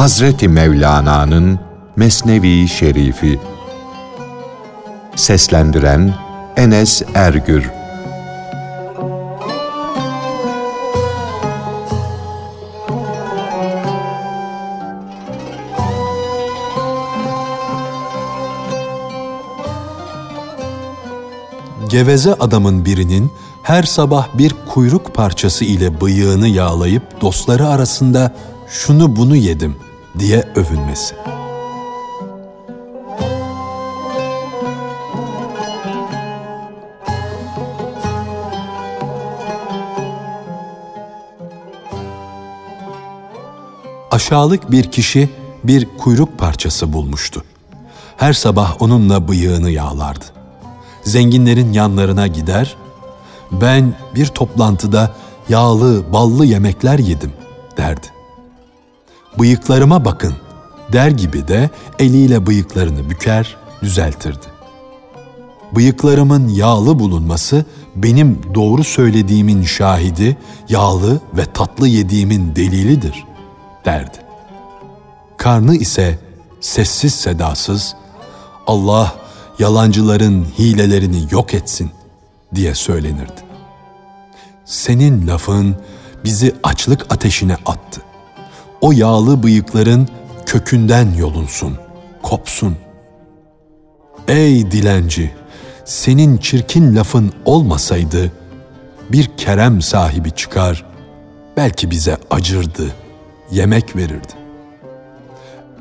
Hazreti Mevlana'nın Mesnevi Şerifi. Seslendiren Enes Ergür. Geveze adamın birinin her sabah bir kuyruk parçası ile bıyığını yağlayıp dostları arasında şunu bunu yedim diye övünmesi. Aşağılık bir kişi bir kuyruk parçası bulmuştu. Her sabah onunla bıyığını yağlardı. Zenginlerin yanlarına gider, ben bir toplantıda yağlı, ballı yemekler yedim derdi. Bıyıklarıma bakın der gibi de eliyle bıyıklarını büker, düzeltirdi. Bıyıklarımın yağlı bulunması benim doğru söylediğimin şahidi, yağlı ve tatlı yediğimin delilidir derdi. Karnı ise sessiz sedasız Allah yalancıların hilelerini yok etsin diye söylenirdi. Senin lafın bizi açlık ateşine attı. O yağlı bıyıkların kökünden yolunsun, kopsun. Ey dilenci, senin çirkin lafın olmasaydı bir kerem sahibi çıkar, belki bize acırdı, yemek verirdi.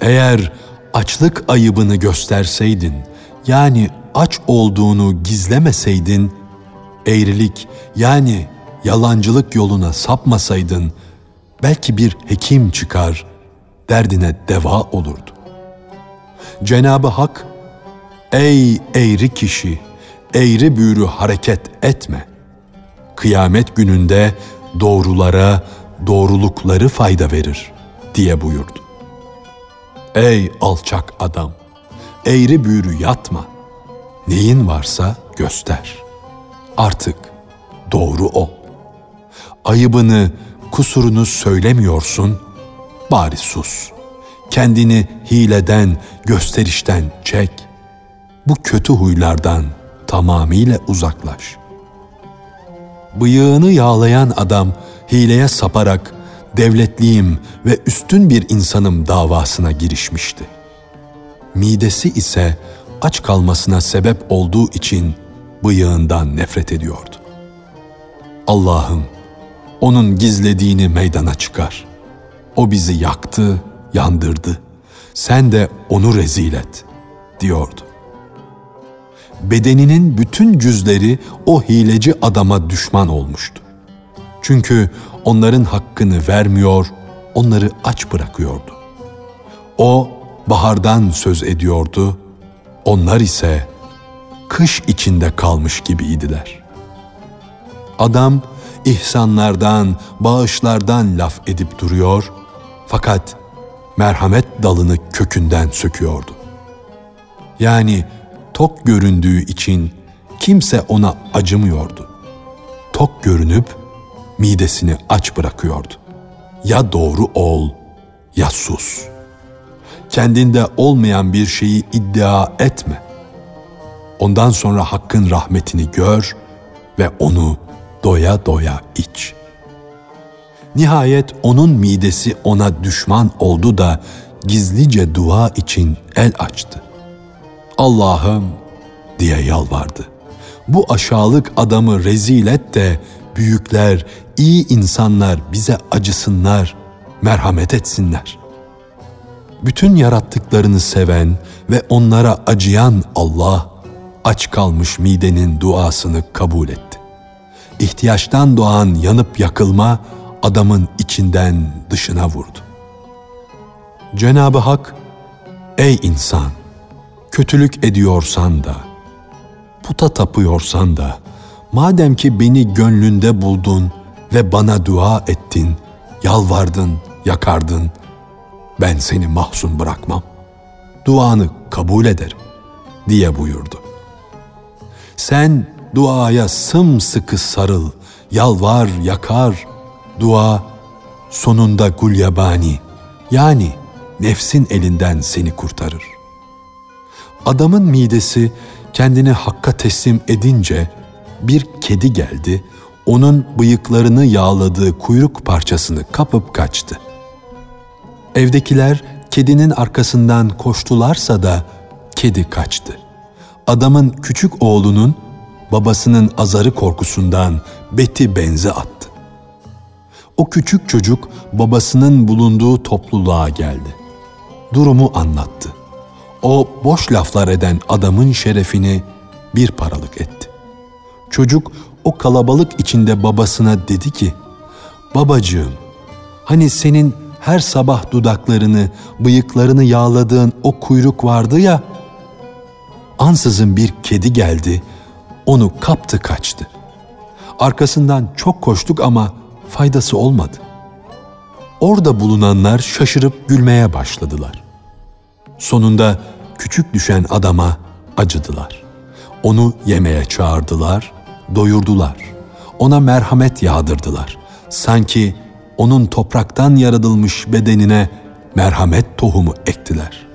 Eğer açlık ayıbını gösterseydin, yani aç olduğunu gizlemeseydin, eğrilik yani yalancılık yoluna sapmasaydın, belki bir hekim çıkar, derdine deva olurdu. Cenabı Hak, ey eğri kişi, eğri büğrü hareket etme. Kıyamet gününde doğrulara, doğrulukları fayda verir diye buyurdu. Ey alçak adam, eğri büğrü yatma. Neyin varsa göster. Artık doğru ol. Ayıbını, kusurunu söylemiyorsun, bari sus. Kendini hileden, gösterişten çek. Bu kötü huylardan tamamıyla uzaklaş. Bıyığını yağlayan adam hileye saparak devletliyim ve üstün bir insanım davasına girişmişti. Midesi ise aç kalmasına sebep olduğu için bıyığından nefret ediyordu. Allah'ım onun gizlediğini meydana çıkar. O bizi yaktı, yandırdı. Sen de onu rezil et, diyordu. Bedeninin bütün cüzleri o hileci adama düşman olmuştu. Çünkü onların hakkını vermiyor, onları aç bırakıyordu. O bahardan söz ediyordu, onlar ise kış içinde kalmış gibiydiler. Adam ihsanlardan, bağışlardan laf edip duruyor fakat merhamet dalını kökünden söküyordu. Yani tok göründüğü için kimse ona acımıyordu. Tok görünüp midesini aç bırakıyordu. Ya doğru ol ya sus. Kendinde olmayan bir şeyi iddia etme. Ondan sonra hakkın rahmetini gör ve onu doya doya iç. Nihayet onun midesi ona düşman oldu da gizlice dua için el açtı. Allah'ım diye yalvardı. Bu aşağılık adamı rezil et de büyükler, iyi insanlar bize acısınlar, merhamet etsinler. Bütün yarattıklarını seven ve onlara acıyan Allah, aç kalmış midenin duasını kabul etti. İhtiyaçtan doğan yanıp yakılma adamın içinden dışına vurdu. Cenab-ı Hak, ey insan, kötülük ediyorsan da, puta tapıyorsan da, madem ki beni gönlünde buldun ve bana dua ettin, yalvardın, yakardın, ben seni mahzun bırakmam. Duanı kabul ederim diye buyurdu. Sen duaya sımsıkı sarıl, yalvar, yakar. Dua sonunda gulyabani yani nefsin elinden seni kurtarır. Adamın midesi kendini hakka teslim edince bir kedi geldi, onun bıyıklarını yağladığı kuyruk parçasını kapıp kaçtı. Evdekiler kedinin arkasından koştularsa da kedi kaçtı. Adamın küçük oğlunun babasının azarı korkusundan beti benze attı. O küçük çocuk babasının bulunduğu topluluğa geldi. Durumu anlattı. O boş laflar eden adamın şerefini bir paralık etti. Çocuk o kalabalık içinde babasına dedi ki, Babacığım, hani senin her sabah dudaklarını, bıyıklarını yağladığın o kuyruk vardı ya, ansızın bir kedi geldi, onu kaptı kaçtı. Arkasından çok koştuk ama faydası olmadı. Orada bulunanlar şaşırıp gülmeye başladılar. Sonunda küçük düşen adama acıdılar. Onu yemeğe çağırdılar, doyurdular. Ona merhamet yağdırdılar. Sanki onun topraktan yaratılmış bedenine merhamet tohumu ektiler.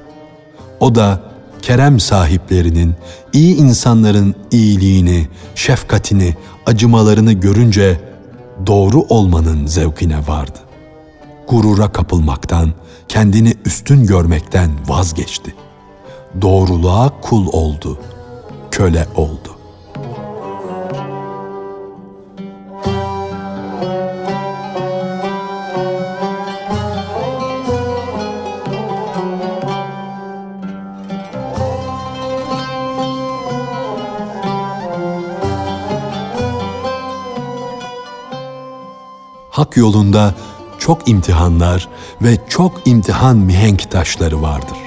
O da kerem sahiplerinin, iyi insanların iyiliğini, şefkatini, acımalarını görünce doğru olmanın zevkine vardı. Gurura kapılmaktan, kendini üstün görmekten vazgeçti. Doğruluğa kul oldu, köle oldu. Yolunda çok imtihanlar ve çok imtihan mihenk taşları vardır.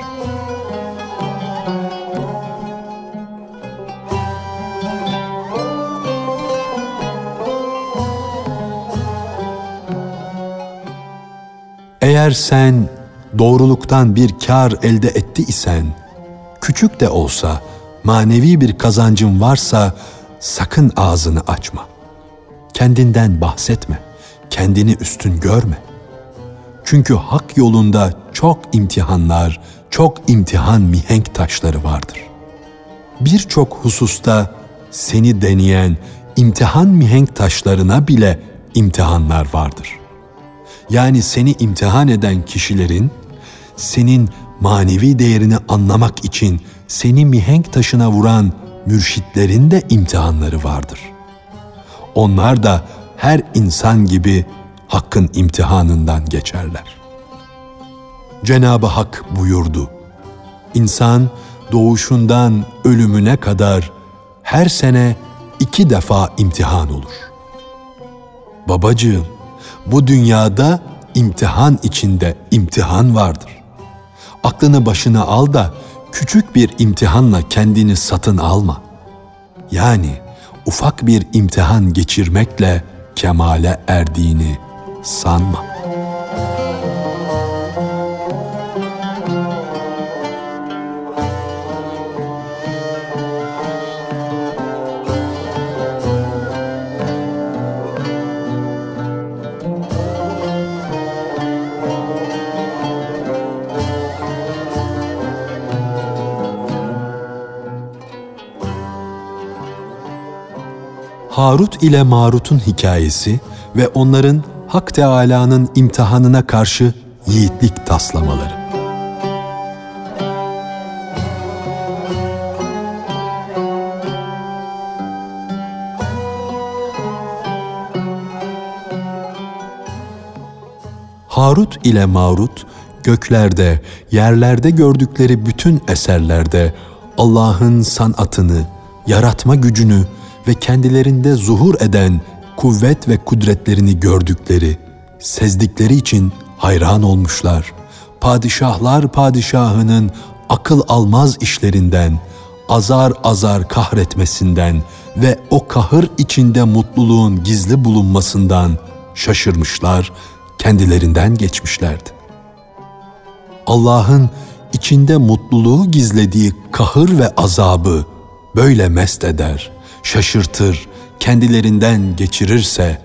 Eğer sen doğruluktan bir kar elde etti isen, küçük de olsa manevi bir kazancın varsa sakın ağzını açma. Kendinden bahsetme kendini üstün görme. Çünkü hak yolunda çok imtihanlar, çok imtihan mihenk taşları vardır. Birçok hususta seni deneyen imtihan mihenk taşlarına bile imtihanlar vardır. Yani seni imtihan eden kişilerin senin manevi değerini anlamak için seni mihenk taşına vuran mürşitlerin de imtihanları vardır. Onlar da her insan gibi hakkın imtihanından geçerler. Cenab-ı Hak buyurdu. İnsan doğuşundan ölümüne kadar her sene iki defa imtihan olur. Babacığım, bu dünyada imtihan içinde imtihan vardır. Aklını başına al da küçük bir imtihanla kendini satın alma. Yani ufak bir imtihan geçirmekle kemale erdiğini sanma. Harut ile Marut'un hikayesi ve onların Hak Teâlâ'nın imtihanına karşı yiğitlik taslamaları. Harut ile Marut göklerde, yerlerde gördükleri bütün eserlerde Allah'ın sanatını, yaratma gücünü ve kendilerinde zuhur eden kuvvet ve kudretlerini gördükleri, sezdikleri için hayran olmuşlar. Padişahlar padişahının akıl almaz işlerinden, azar azar kahretmesinden ve o kahır içinde mutluluğun gizli bulunmasından şaşırmışlar, kendilerinden geçmişlerdi. Allah'ın içinde mutluluğu gizlediği kahır ve azabı böyle mest eder, şaşırtır, kendilerinden geçirirse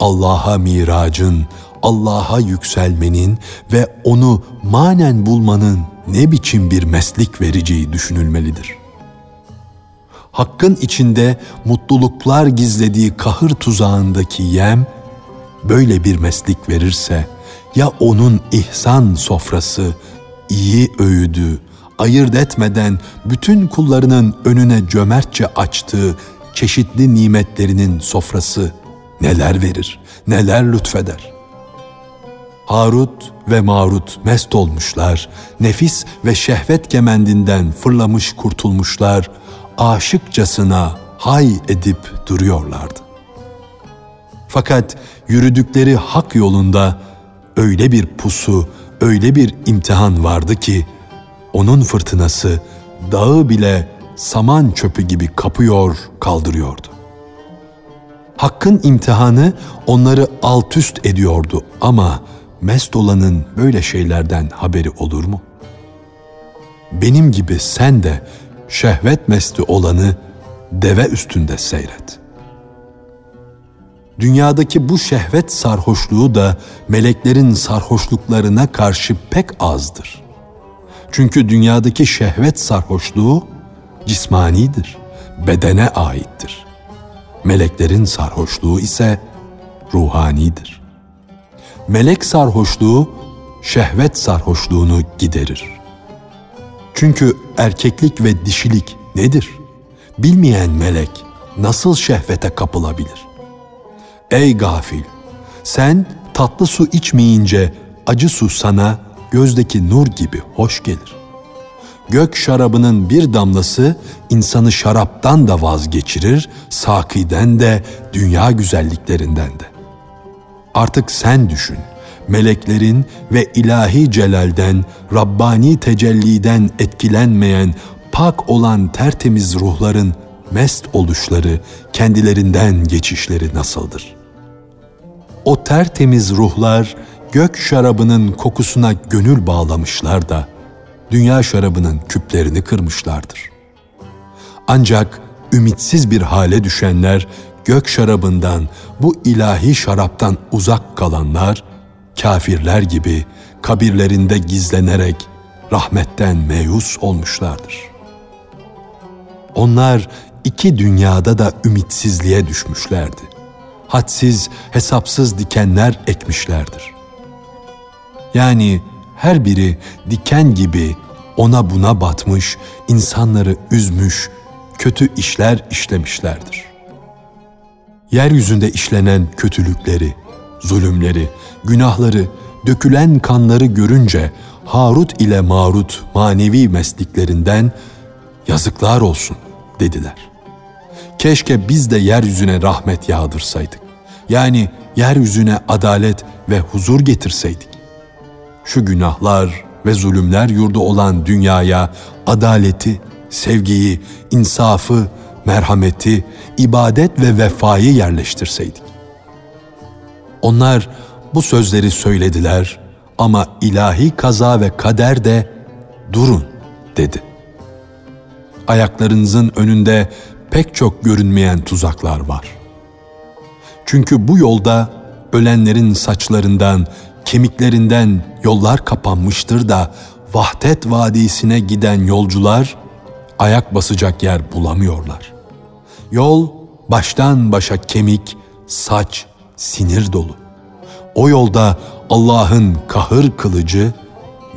Allah'a miracın, Allah'a yükselmenin ve onu manen bulmanın ne biçim bir meslik vereceği düşünülmelidir. Hakkın içinde mutluluklar gizlediği kahır tuzağındaki yem, böyle bir meslik verirse, ya onun ihsan sofrası, iyi öğüdü, ayırt etmeden bütün kullarının önüne cömertçe açtığı çeşitli nimetlerinin sofrası neler verir, neler lütfeder. Harut ve Marut mest olmuşlar, nefis ve şehvet kemendinden fırlamış kurtulmuşlar, aşıkçasına hay edip duruyorlardı. Fakat yürüdükleri hak yolunda öyle bir pusu, öyle bir imtihan vardı ki, onun fırtınası dağı bile saman çöpü gibi kapıyor, kaldırıyordu. Hakkın imtihanı onları alt üst ediyordu ama mest olanın böyle şeylerden haberi olur mu? Benim gibi sen de şehvet mesti olanı deve üstünde seyret. Dünyadaki bu şehvet sarhoşluğu da meleklerin sarhoşluklarına karşı pek azdır. Çünkü dünyadaki şehvet sarhoşluğu cismanidir, bedene aittir. Meleklerin sarhoşluğu ise ruhanidir. Melek sarhoşluğu şehvet sarhoşluğunu giderir. Çünkü erkeklik ve dişilik nedir? Bilmeyen melek nasıl şehvete kapılabilir? Ey gafil! Sen tatlı su içmeyince acı su sana gözdeki nur gibi hoş gelir. Gök şarabının bir damlası insanı şaraptan da vazgeçirir, sakiden de dünya güzelliklerinden de. Artık sen düşün, meleklerin ve ilahi celalden, Rabbani tecelliden etkilenmeyen, pak olan tertemiz ruhların mest oluşları, kendilerinden geçişleri nasıldır? O tertemiz ruhlar gök şarabının kokusuna gönül bağlamışlar da dünya şarabının küplerini kırmışlardır. Ancak ümitsiz bir hale düşenler gök şarabından bu ilahi şaraptan uzak kalanlar kafirler gibi kabirlerinde gizlenerek rahmetten meyus olmuşlardır. Onlar iki dünyada da ümitsizliğe düşmüşlerdi. Hadsiz, hesapsız dikenler ekmişlerdir. Yani her biri diken gibi ona buna batmış, insanları üzmüş, kötü işler işlemişlerdir. Yeryüzünde işlenen kötülükleri, zulümleri, günahları, dökülen kanları görünce Harut ile Marut manevi mesliklerinden yazıklar olsun dediler. Keşke biz de yeryüzüne rahmet yağdırsaydık. Yani yeryüzüne adalet ve huzur getirseydik. Şu günahlar ve zulümler yurdu olan dünyaya adaleti, sevgiyi, insafı, merhameti, ibadet ve vefayı yerleştirseydik. Onlar bu sözleri söylediler ama ilahi kaza ve kader de durun dedi. Ayaklarınızın önünde pek çok görünmeyen tuzaklar var. Çünkü bu yolda ölenlerin saçlarından, kemiklerinden yollar kapanmıştır da Vahdet Vadisi'ne giden yolcular ayak basacak yer bulamıyorlar. Yol baştan başa kemik, saç, sinir dolu. O yolda Allah'ın kahır kılıcı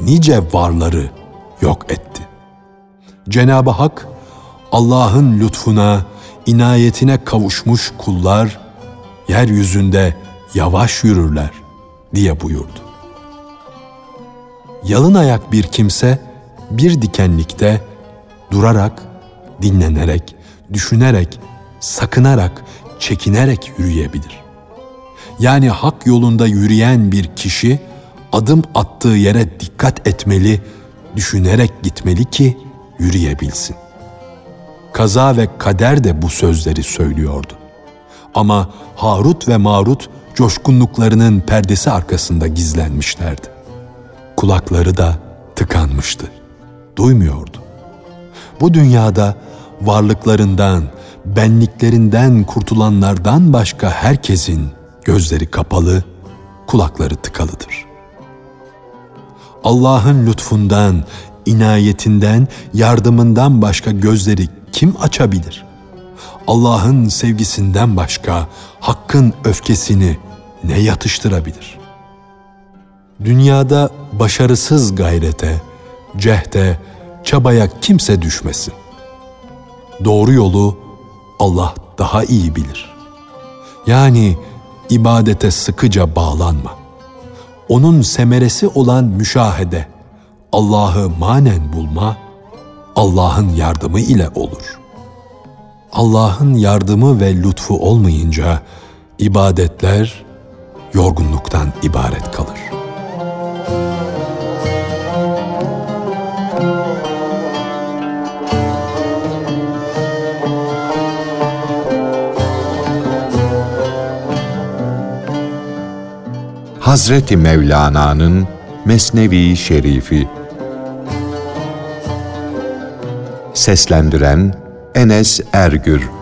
nice varları yok etti. Cenab-ı Hak Allah'ın lütfuna, inayetine kavuşmuş kullar yeryüzünde yavaş yürürler diye buyurdu. Yalın ayak bir kimse bir dikenlikte durarak, dinlenerek, düşünerek, sakınarak, çekinerek yürüyebilir. Yani hak yolunda yürüyen bir kişi adım attığı yere dikkat etmeli, düşünerek gitmeli ki yürüyebilsin. Kaza ve kader de bu sözleri söylüyordu. Ama Harut ve Marut coşkunluklarının perdesi arkasında gizlenmişlerdi. Kulakları da tıkanmıştı. Duymuyordu. Bu dünyada varlıklarından, benliklerinden kurtulanlardan başka herkesin gözleri kapalı, kulakları tıkalıdır. Allah'ın lütfundan, inayetinden, yardımından başka gözleri kim açabilir? Allah'ın sevgisinden başka hakkın öfkesini ne yatıştırabilir? Dünyada başarısız gayrete, cehde, çabaya kimse düşmesin. Doğru yolu Allah daha iyi bilir. Yani ibadete sıkıca bağlanma. Onun semeresi olan müşahede, Allah'ı manen bulma, Allah'ın yardımı ile olur. Allah'ın yardımı ve lütfu olmayınca ibadetler yorgunluktan ibaret kalır. Hazreti Mevlana'nın Mesnevi Şerifi Seslendiren Enes Ergür